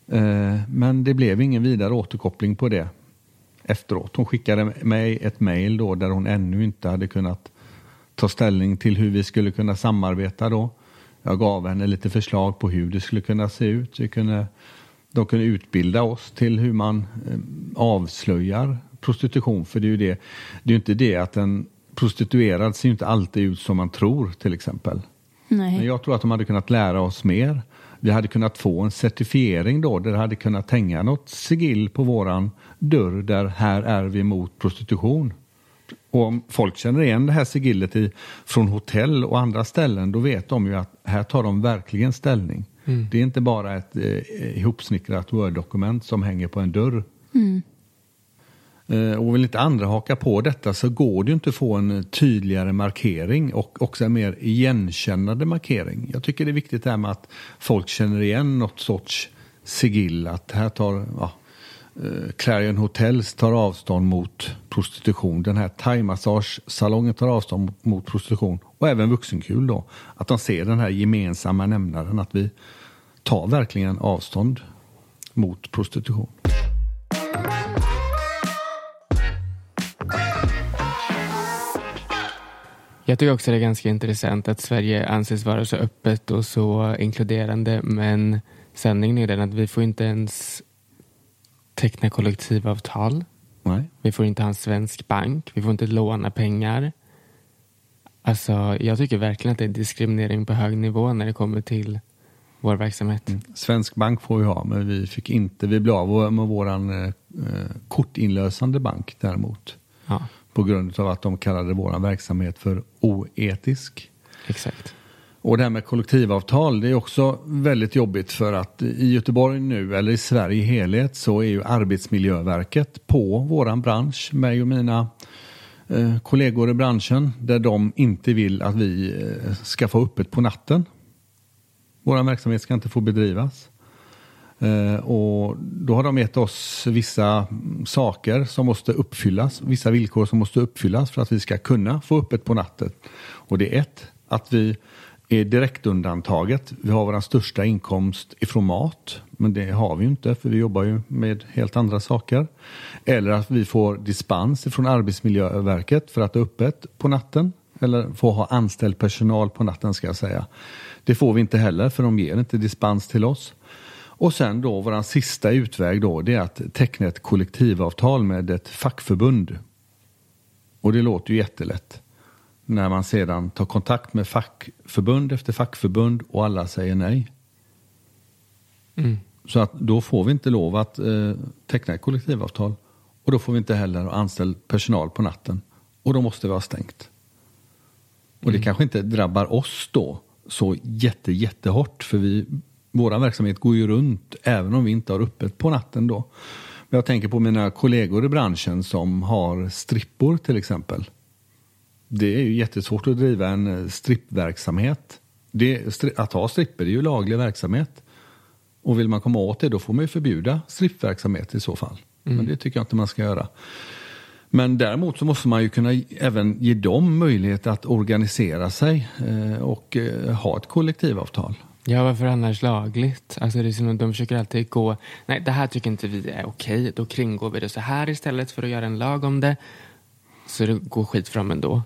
Eh, men det blev ingen vidare återkoppling på det efteråt. Hon skickade mig ett mejl då där hon ännu inte hade kunnat ta ställning till hur vi skulle kunna samarbeta då. Jag gav henne lite förslag på hur det skulle kunna se ut. Vi kunde, de kunde utbilda oss till hur man eh, avslöjar prostitution. För det är ju det, det är inte det att en prostituerad ser inte alltid ut som man tror till exempel. Nej. Men jag tror att de hade kunnat lära oss mer. Vi hade kunnat få en certifiering då där det hade kunnat hänga något sigill på våran dörr där här är vi mot prostitution. Och om folk känner igen det här sigillet i, från hotell och andra ställen då vet de ju att här tar de verkligen ställning. Det är inte bara ett eh, ihopsnickrat Word-dokument som hänger på en dörr. Eh, Eh, och vill inte andra haka på detta så går det ju inte att få en tydligare markering och också en mer igenkännande markering. Jag tycker det är viktigt det här med att folk känner igen något sorts sigill. Att här tar ja, eh, Clarion Hotels tar avstånd mot prostitution. Den här thaimassagesalongen tar avstånd mot, mot prostitution. Och även vuxenkul då. Att de ser den här gemensamma nämnaren. Att vi tar verkligen avstånd mot prostitution. Jag tycker också det är ganska intressant att Sverige anses vara så öppet och så inkluderande men sanningen är den att vi får inte ens teckna kollektivavtal. Nej. Vi får inte ha en svensk bank. Vi får inte låna pengar. Alltså, jag tycker verkligen att det är diskriminering på hög nivå när det kommer till vår verksamhet. Svensk bank får vi ha, men vi fick inte, vi blev av med våran eh, kortinlösande bank däremot. Ja, På grund av att de kallade våran verksamhet för oetisk. exakt. Och det här med kollektivavtal, det är också väldigt jobbigt för att i Göteborg nu, eller i Sverige i helhet, så är ju Arbetsmiljöverket på våran bransch, mig och mina eh, kollegor i branschen, där de inte vill att vi eh, ska få öppet på natten. Vår verksamhet ska inte få bedrivas. Eh, och då har de gett oss vissa saker som måste uppfyllas, vissa villkor som måste uppfyllas för att vi ska kunna få öppet på natten. Och det är ett, att vi är direktundantaget. Vi har vår största inkomst ifrån mat, men det har vi ju inte för vi jobbar ju med helt andra saker. Eller att vi får dispens från Arbetsmiljöverket för att ha öppet på natten. Eller få ha anställd personal på natten ska jag säga. Det får vi inte heller för de ger inte dispens till oss. Och sen då vår sista utväg då det är att teckna ett kollektivavtal med ett fackförbund. Och det låter ju jättelätt. När man sedan tar kontakt med fackförbund efter fackförbund och alla säger nej. Mm. Så att då får vi inte lov att eh, teckna ett kollektivavtal. Och då får vi inte heller ha anställd personal på natten. Och då måste vi ha stängt. Och det kanske inte drabbar oss då så jätte, jättehårt. För vi, vår verksamhet går ju runt även om vi inte har öppet på natten då. Men jag tänker på mina kollegor i branschen som har strippor till exempel. Det är ju jättesvårt att driva en eh, strippverksamhet. Det, att ha stripper är ju laglig verksamhet. Och vill man komma åt det då får man ju förbjuda strippverksamhet i så fall. Men det tycker jag inte man ska göra. Men däremot så måste man ju kunna även ge dem möjlighet att organisera sig eh, och eh, ha ett kollektivavtal. Ja, varför annars lagligt? Alltså det är som att de försöker alltid gå, nej det här tycker inte vi är okej, då kringgår vi det så här istället för att göra en lag om det. Så det går skit fram ändå.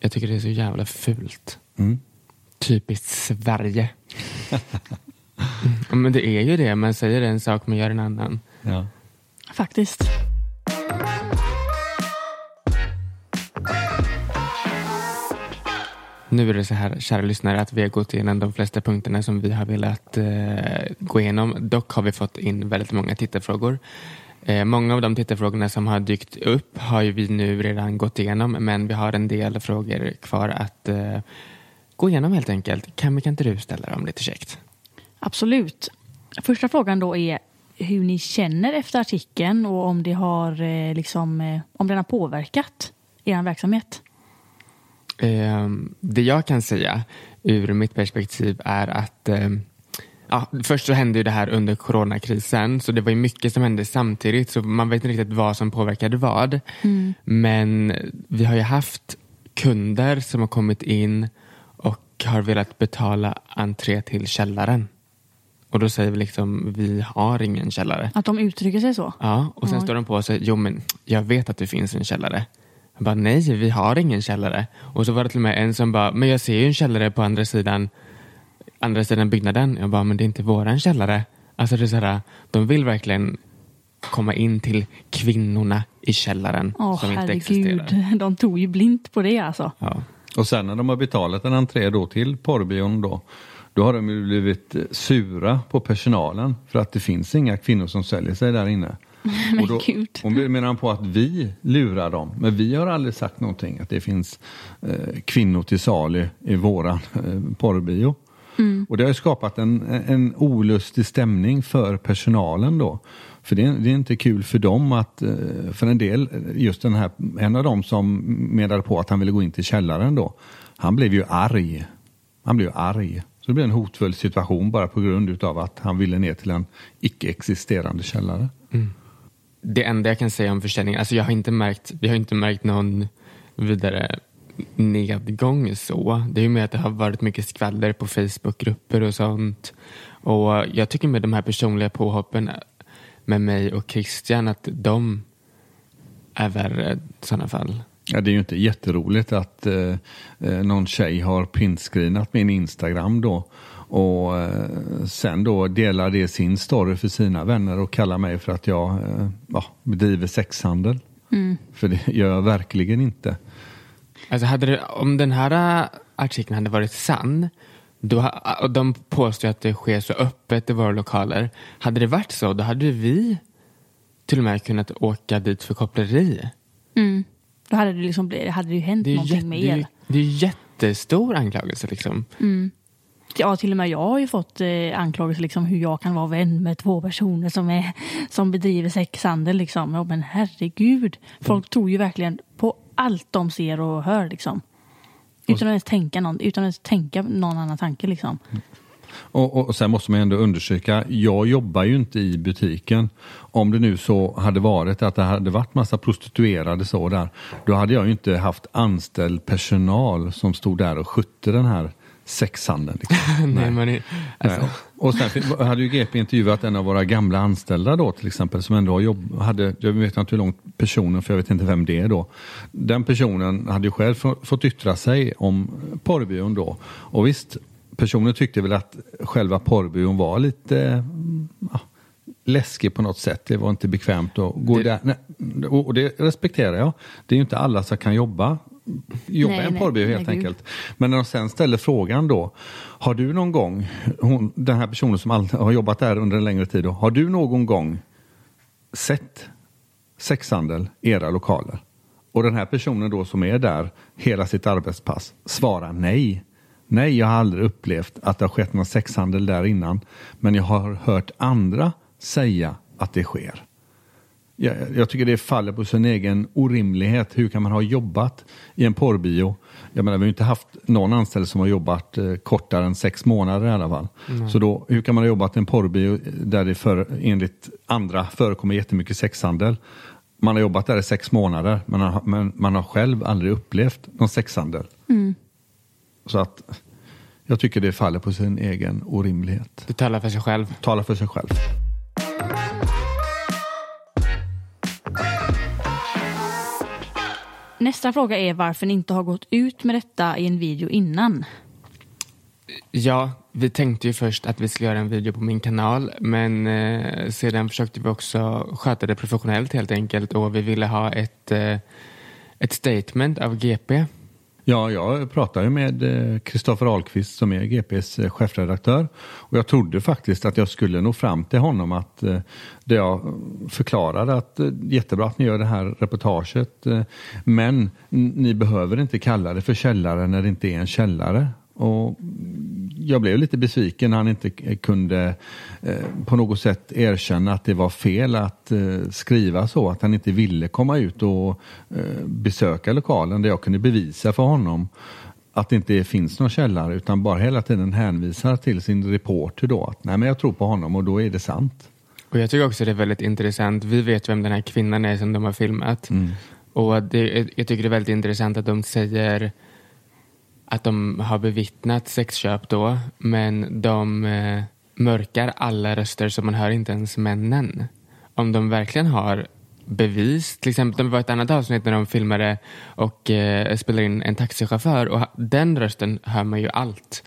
Jag tycker det är så jävla fult. Mm. Typiskt Sverige. (laughs) Mm, Men det är ju det, man säger en sak men gör en annan. Ja. Faktiskt. Nu är det så här, kära lyssnare, att vi har gått igenom de flesta punkterna som vi har velat eh, gå igenom. Dock har vi fått in väldigt många tittarfrågor. Eh, många av de tittarfrågorna som har dykt upp har ju vi nu redan gått igenom, men vi har en del frågor kvar att eh, gå igenom helt enkelt. Kan, kan inte du ställa dem lite käckt? Absolut. Första frågan då är hur ni känner efter artikeln och om det har, eh, liksom, eh, om den har påverkat er verksamhet. Eh, det jag kan säga ur mitt perspektiv är att eh, ja, först så hände ju det här under coronakrisen så det var ju mycket som hände samtidigt så man vet inte riktigt vad som påverkade vad. Men vi har ju haft kunder som har kommit in och har velat betala entré till källaren. Och då säger vi liksom, vi har ingen källare. Att de uttrycker sig så? Ja, och sen Oj. står de på och säger, jo men jag vet att det finns en källare. Jag bara, nej vi har ingen källare. Och så var det till och med en som bara, men jag ser ju en källare på andra sidan, andra sidan byggnaden. Jag bara, men det är inte våran källare. Alltså det är så här, de vill verkligen komma in till kvinnorna i källaren Åh som inte herregud, existerar. de tog ju blint på det alltså. Ja. Och sen när de har betalat en entré då till porrbion då, då har de ju blivit sura på personalen för att det finns inga kvinnor som säljer sig där inne. Men (laughs) och då gud. och menar på att vi lurar dem. Men vi har aldrig sagt någonting att det finns eh, kvinnor till salu i våran eh, porrbio. Och det har ju skapat en, en olustig stämning för personalen då. För det är, det är inte kul för dem att, eh, för en del, just den här, en av dem som menade på att han ville gå in till källaren då, han blev ju arg. Han blev arg. Så det blev en hotfull situation bara på grund utav att han ville ner till en icke-existerande källare. Det enda jag kan säga om försäljningen, alltså jag har inte märkt, vi har inte märkt någon vidare nedgång så. Det är ju mer att det har varit mycket skvaller på Facebookgrupper och sånt. Och jag tycker med de här personliga påhoppen med mig och Christian att de är värre i sådana fall. Ja, det är ju inte jätteroligt att eh, eh, någon tjej har pinscreenat min Instagram då och eh, sen då delar det sin story för sina vänner och kallar mig för att jag eh, ja, bedriver sexhandel. För det gör jag verkligen inte. Alltså hade det, om den här äh, artikeln hade varit sann, då, och de påstår att det sker så öppet i våra lokaler. Hade det varit så, då hade vi till och med kunnat åka dit för koppleri. Mm. Då hade det, liksom hade det ju hänt Det någonting jätte, med det är, er. det är ju jättestor anklagelse liksom. Ja, till och med jag har ju fått eh, anklagelser liksom hur jag kan vara vän med två personer som, är, som bedriver sexhandel. Liksom. Ja, men herregud, folk tror ju verkligen på allt de ser och hör. Liksom. Utan att ens tänka någon, utan att tänka någon annan tanke. Liksom. Och, och, och sen måste man ändå undersöka, jag jobbar ju inte i butiken. Om det nu så hade varit att det hade varit massa prostituerade så där, då hade jag ju inte haft anställd personal som stod där och skötte den här sexhandeln. Liksom. (laughs) Nej, men, alltså, Nej. Och sen hade ju GP intervjuat en av våra gamla anställda då till exempel som ändå jobb, hade, jag vet inte hur långt personen, för jag vet inte vem det är då. Den personen hade ju själv få- fått yttra sig om porrbyrån då. Och visst, personen tyckte väl att själva porrbyrån var lite mm, ja, läskig på något sätt. Det var inte bekvämt att gå Det- där. Nej, och och det respekterar jag. Det är ju inte alla som kan jobba jobba i en nej, porrbyrå nej, helt gud. enkelt. Men när de sen ställer frågan då, har du någon gång, hon, den här personen som all, har jobbat där under en längre tid, då, har du någon gång sett sexhandel i era lokaler? Och den här personen då som är där hela sitt arbetspass svarar nej. Nej, jag har aldrig upplevt att det har skett någon sexhandel där innan. Men jag har hört andra säga att det sker. Jag, jag tycker det faller på sin egen orimlighet. Hur kan man ha jobbat i en porrbio? Jag menar, vi har inte haft någon anställd som har jobbat eh, kortare än sex månader i alla fall. Så då, hur kan man ha jobbat i en porrbio där det för, enligt andra förekommer jättemycket sexhandel? Man har jobbat där i sex månader men, har- men man har själv aldrig upplevt någon sexhandel. Så att jag tycker det faller på sin egen orimlighet. det talar för sig själv. Tala för sig själv. Nästa fråga är varför ni inte har gått ut med detta i en video innan. Ja, vi tänkte ju först att vi skulle göra en video på min kanal men eh, sedan försökte vi också sköta det professionellt helt enkelt och vi ville ha ett, eh, ett statement av GP. Ja, jag pratade ju med eh, Kristoffer Ahlqvist som är GPs eh, chefredaktör och jag trodde faktiskt att jag skulle nå fram till honom att eh, det jag förklarade att jättebra att ni gör det här reportaget men ni behöver inte kalla det för källare när det inte är en källare. Och jag blev lite besviken när han inte kunde eh, på något sätt erkänna att det var fel att eh, skriva så, att han inte ville komma ut och eh, besöka lokalen där jag kunde bevisa för honom att det inte finns någon källare utan bara hela tiden hänvisar till sin reporter då att nej men jag tror på honom och då är det sant. Och jag tycker också det är väldigt intressant. Vi vet vem den här kvinnan är som de har filmat. Och det, jag tycker det är väldigt intressant att de säger att de har bevittnat sexköp då, men de eh, mörkar alla röster så man hör inte ens männen. Om de verkligen har bevis, till exempel det var ett annat avsnitt när de filmade och eh, spelade in en taxichaufför och den rösten hör man ju allt.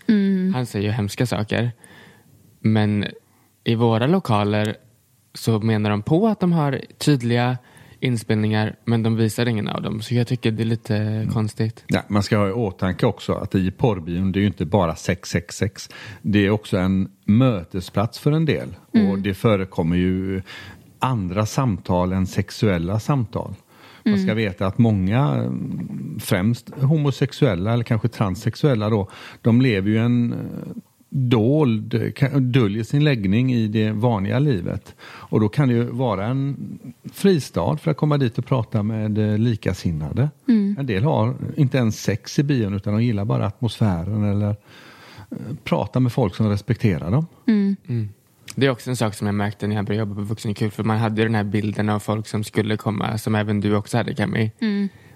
Han säger ju hemska saker. Men i våra lokaler så menar de på att de har tydliga inspelningar men de visar ingen av dem. Så jag tycker det är lite konstigt. Ja, man ska ha i åtanke också att i porrbion det är ju inte bara 666. Det är också en mötesplats för en del. Och det förekommer ju andra samtal än sexuella samtal. Man ska veta att många, mm, främst homosexuella eller kanske transsexuella då, de lever ju en dold, döljer sin läggning i det vanliga livet. Och då kan det ju vara en fristad för att komma dit och prata med eh, likasinnade. En del har inte ens sex i bion utan de gillar bara atmosfären eller eh, prata med folk som respekterar dem. Det är också en sak som jag märkte när jag började jobba på Vuxenkul. För man hade ju den här bilden av folk som skulle komma, som även du också hade Cami.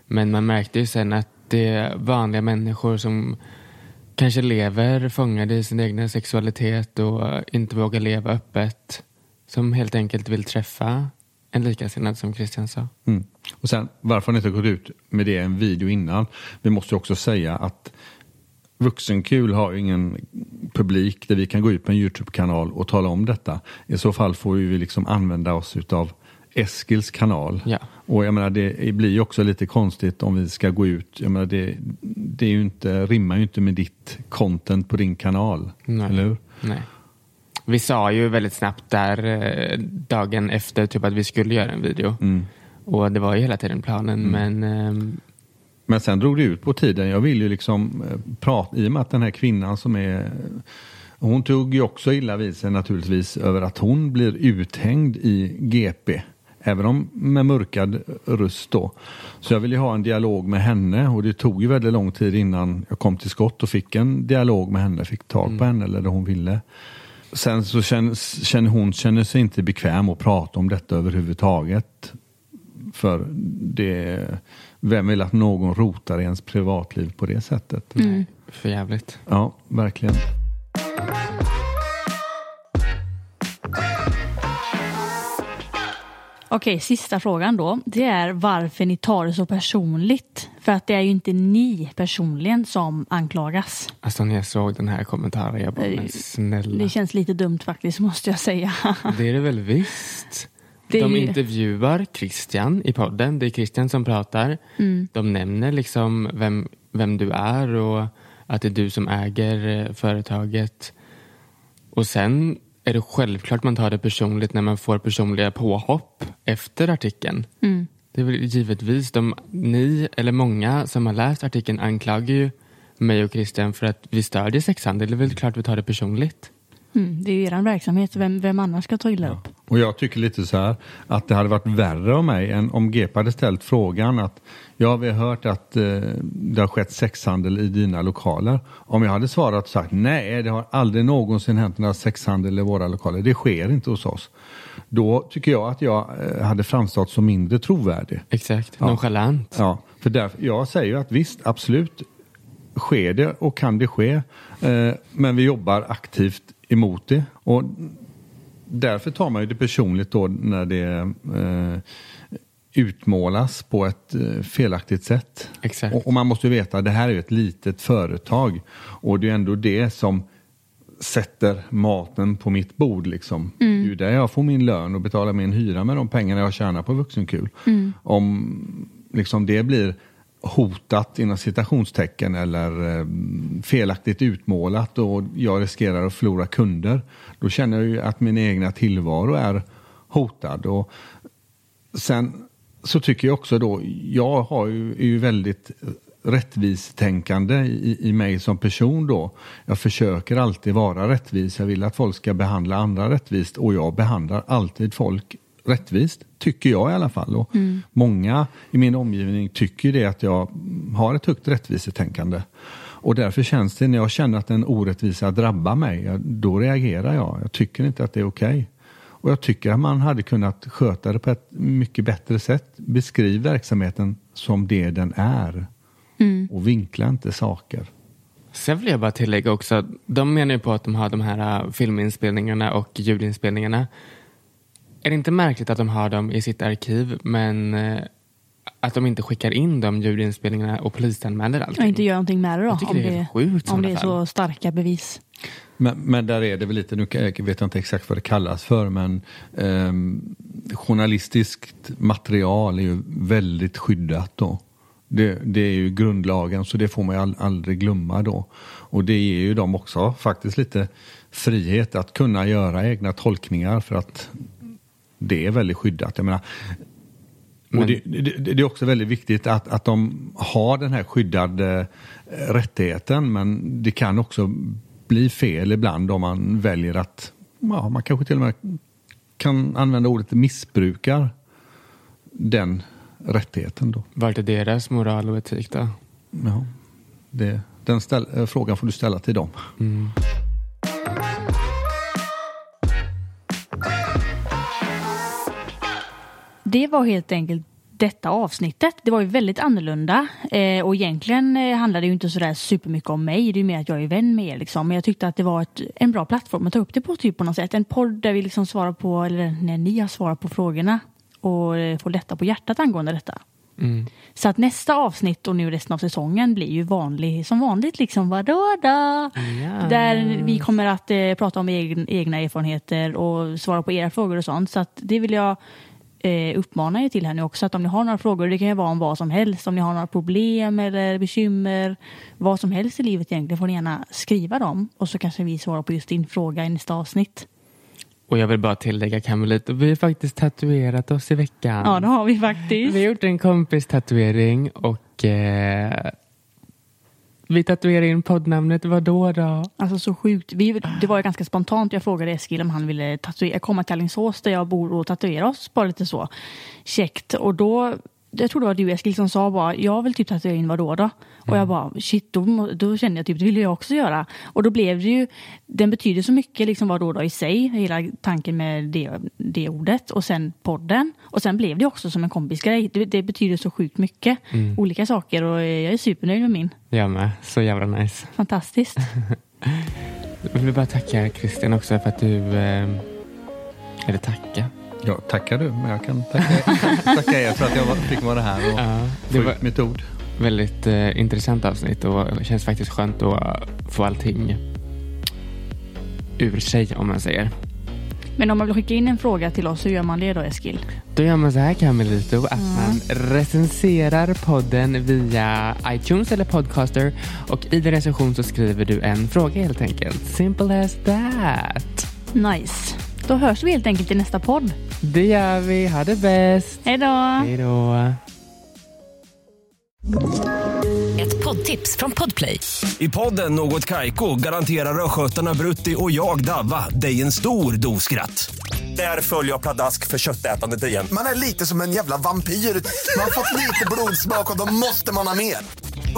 Men man märkte ju sen att det är vanliga människor som kanske lever fångade i sin egna sexualitet och inte vågar leva öppet. Som helt enkelt vill träffa en likasinnad som Christian sa. Mm. Och sen varför har ni inte gått ut med det i en video innan? Vi måste också säga att Vuxenkul har ju ingen publik där vi kan gå ut på en Youtube-kanal och tala om detta. I så fall får vi liksom använda oss utav Eskils kanal. Ja. Och jag menar det blir ju också lite konstigt om vi ska gå ut. Jag menar det, det är ju inte, rimmar ju inte med ditt content på din kanal. Nej. Eller hur? Nej. Vi sa ju väldigt snabbt där eh, dagen efter typ att vi skulle göra en video. Mm. Och det var ju hela tiden planen men ehm, Men sen drog det ut på tiden. Jag vill ju liksom eh, prata, i och med att den här kvinnan som är hon tog ju också illa vid sig naturligtvis över att hon blir uthängd i GP. Även om med mörkad röst då. Så jag ville ha en dialog med henne och det tog ju väldigt lång tid innan jag kom till skott och fick en dialog med henne, fick tag på henne eller det hon ville. Sen så känner, känner hon känner sig inte bekväm att prata om detta överhuvudtaget. För det, vem vill att någon rotar i ens privatliv på det sättet? nej, för jävligt. Ja, verkligen. Okej, sista frågan då. Det är varför ni tar det så personligt. För att det är ju inte ni personligen som anklagas. Alltså när jag såg den här kommentaren jag bara, Nej, men snälla. Det känns lite dumt faktiskt, måste jag säga. (laughs) Det är det väl visst. Det De ju- intervjuar Christian i podden. Det är Christian som pratar. Mm. De nämner liksom vem, vem du är och att det är du som äger eh, företaget. Och sen är det självklart man tar det personligt när man får personliga påhopp efter artikeln. Mm. Det är väl givetvis de, ni eller många som har läst artikeln anklagar ju mig och Christian för att vi stödjer sexhandel. Det är väl klart vi tar det personligt. Mm, det är ju er verksamhet, vem, vem annars ska ta illa upp? Och jag tycker lite så här att det hade varit värre av mig än om GP hade ställt frågan att ja, vi har hört att eh, det har skett sexhandel i dina lokaler. Om jag hade svarat och sagt nej, det har aldrig någonsin hänt några sexhandel i våra lokaler. Det sker inte hos oss. Då tycker jag att jag eh, hade framstått som mindre trovärdig. Exakt, Ja. nonchalant. Ja, för därför, jag säger ju att visst, absolut sker det och kan det ske. Eh, men vi jobbar aktivt emot det. Och därför tar man ju det personligt då när det eh, utmålas på ett eh, felaktigt sätt. Exakt. Och, och man måste ju veta att det här är ett litet företag. Och det är ändå det som sätter maten på mitt bord. Liksom. Det är ju där jag får min lön och betalar min hyra med de pengarna jag tjänar på vuxenkul. Om liksom, det blir hotat inom citationstecken eller eh, felaktigt utmålat och jag riskerar att förlora kunder. Då känner jag ju att min egna tillvaro är hotad. Och sen så tycker jag också då, jag har ju, är ju väldigt rättvistänkande i, i mig som person då. Jag försöker alltid vara rättvis. Jag vill att folk ska behandla andra rättvist och jag behandlar alltid folk rättvist, tycker jag i alla fall. Och Många i min omgivning tycker det att jag har ett högt rättvisetänkande. Och därför känns det när jag känner att en orättvisa drabbar mig, då reagerar jag. Jag tycker inte att det är okej. Och jag tycker att man hade kunnat sköta det på ett mycket bättre sätt. Beskriv verksamheten som det den är. Och vinkla inte saker. Sen vill jag bara tillägga också, de menar ju på att de har de här äh, filminspelningarna och ljudinspelningarna. Är det inte märkligt att de har dem i sitt arkiv men äh, att de inte skickar in de ljudinspelningarna och polisanmäler allting? Och inte göra någonting med det då? Jag tycker om det är helt sjukt Om det är så starka bevis. Men, men där är det väl lite, nu vet jag inte exakt vad det kallas för, men ehm, journalistiskt material är ju väldigt skyddat då. Det, det är ju grundlagen så det får man ju all, aldrig glömma då. Och det ger ju dem också faktiskt lite frihet att kunna göra egna tolkningar för att det är väldigt skyddat. Jag menar, Men- det, det, det är också väldigt viktigt att, att de har den här skyddade eh, rättigheten men det kan också bli fel ibland om man väljer att, ja, man kanske till och med kan använda ordet missbrukar den rättigheten då. Vart är deras moral och etik då? Ja, det, den ställ, eh, frågan får du ställa till dem. Det var helt enkelt detta avsnittet. Det var ju väldigt annorlunda eh, och egentligen eh, handlade det ju inte sådär supermycket om mig. Det är ju mer att jag är vän med er liksom. Men jag tyckte att det var ett, en bra plattform att ta upp det på typ på något sätt. En podd där vi liksom svarar på, eller när ni har svarat på frågorna och eh, får lätta på hjärtat angående detta. Mm. Så att nästa avsnitt och nu resten av säsongen blir ju vanlig, som vanligt liksom vadå då? Ja. Där vi kommer att eh, prata om egen, egna erfarenheter och svara på era frågor och sånt. Så att det vill jag eh, uppmana er till här nu också. Att om ni har några frågor, det kan ju vara om vad som helst. Om ni har några problem eller bekymmer, vad som helst i livet egentligen får ni gärna skriva dem. Och så kanske vi svarar på just din fråga i nästa avsnitt. Och jag vill bara tillägga Camelit, vi har faktiskt tatuerat oss i veckan. Ja, det har vi faktiskt. Vi har gjort en kompis tatuering och eh, vi tatuerade in poddnamnet Vadå då? Alltså så sjukt. Vi, det var ju ganska spontant. Jag frågade Eskil om han ville tatuera, komma till Alingsås där jag bor och tatuera oss bara lite så käckt. Och då, jag tror det var du Eskil som sa bara, jag vill typ tatuera in vadå då? Och jag bara, shit, då, då kände jag typ, det vill jag också göra. Och då blev det ju, den betyder så mycket liksom vadå då i sig, hela tanken med det, det ordet. Och sen podden. Och sen blev det också som en kompisgrej. Det, det betyder så sjukt mycket. Olika saker och jag är supernöjd med min. Jag med, så jävla nice. Fantastiskt. (laughs) Jag vill bara tacka Christian också för att du, eh, eller tacka. Ja, tackar du, men jag kan tacka, (laughs) tacka er för att jag var- fick vara här och Ja, få det var ut mitt ord. väldigt eh, intressant avsnitt och det känns faktiskt skönt att få allting ur sig om man säger. Men om man vill skicka in en fråga till oss, hur gör man det då Eskil? Då gör man så här Camelito att man recenserar podden via iTunes eller Podcaster och i din recension så skriver du en fråga helt enkelt. Simple as that. Nice. Då hörs vi helt enkelt i nästa podd. Det gör vi. Ha det bäst. Hej då! Hej då. Ett poddtips från Podplay. I podden Något Kaiko garanterar östgötarna Brutti och jag, Davva, dig en stor dos skratt. Där följer jag pladask för köttätandet igen. Man är lite som en jävla vampyr. Man har fått lite blodsmak och då måste man ha mer.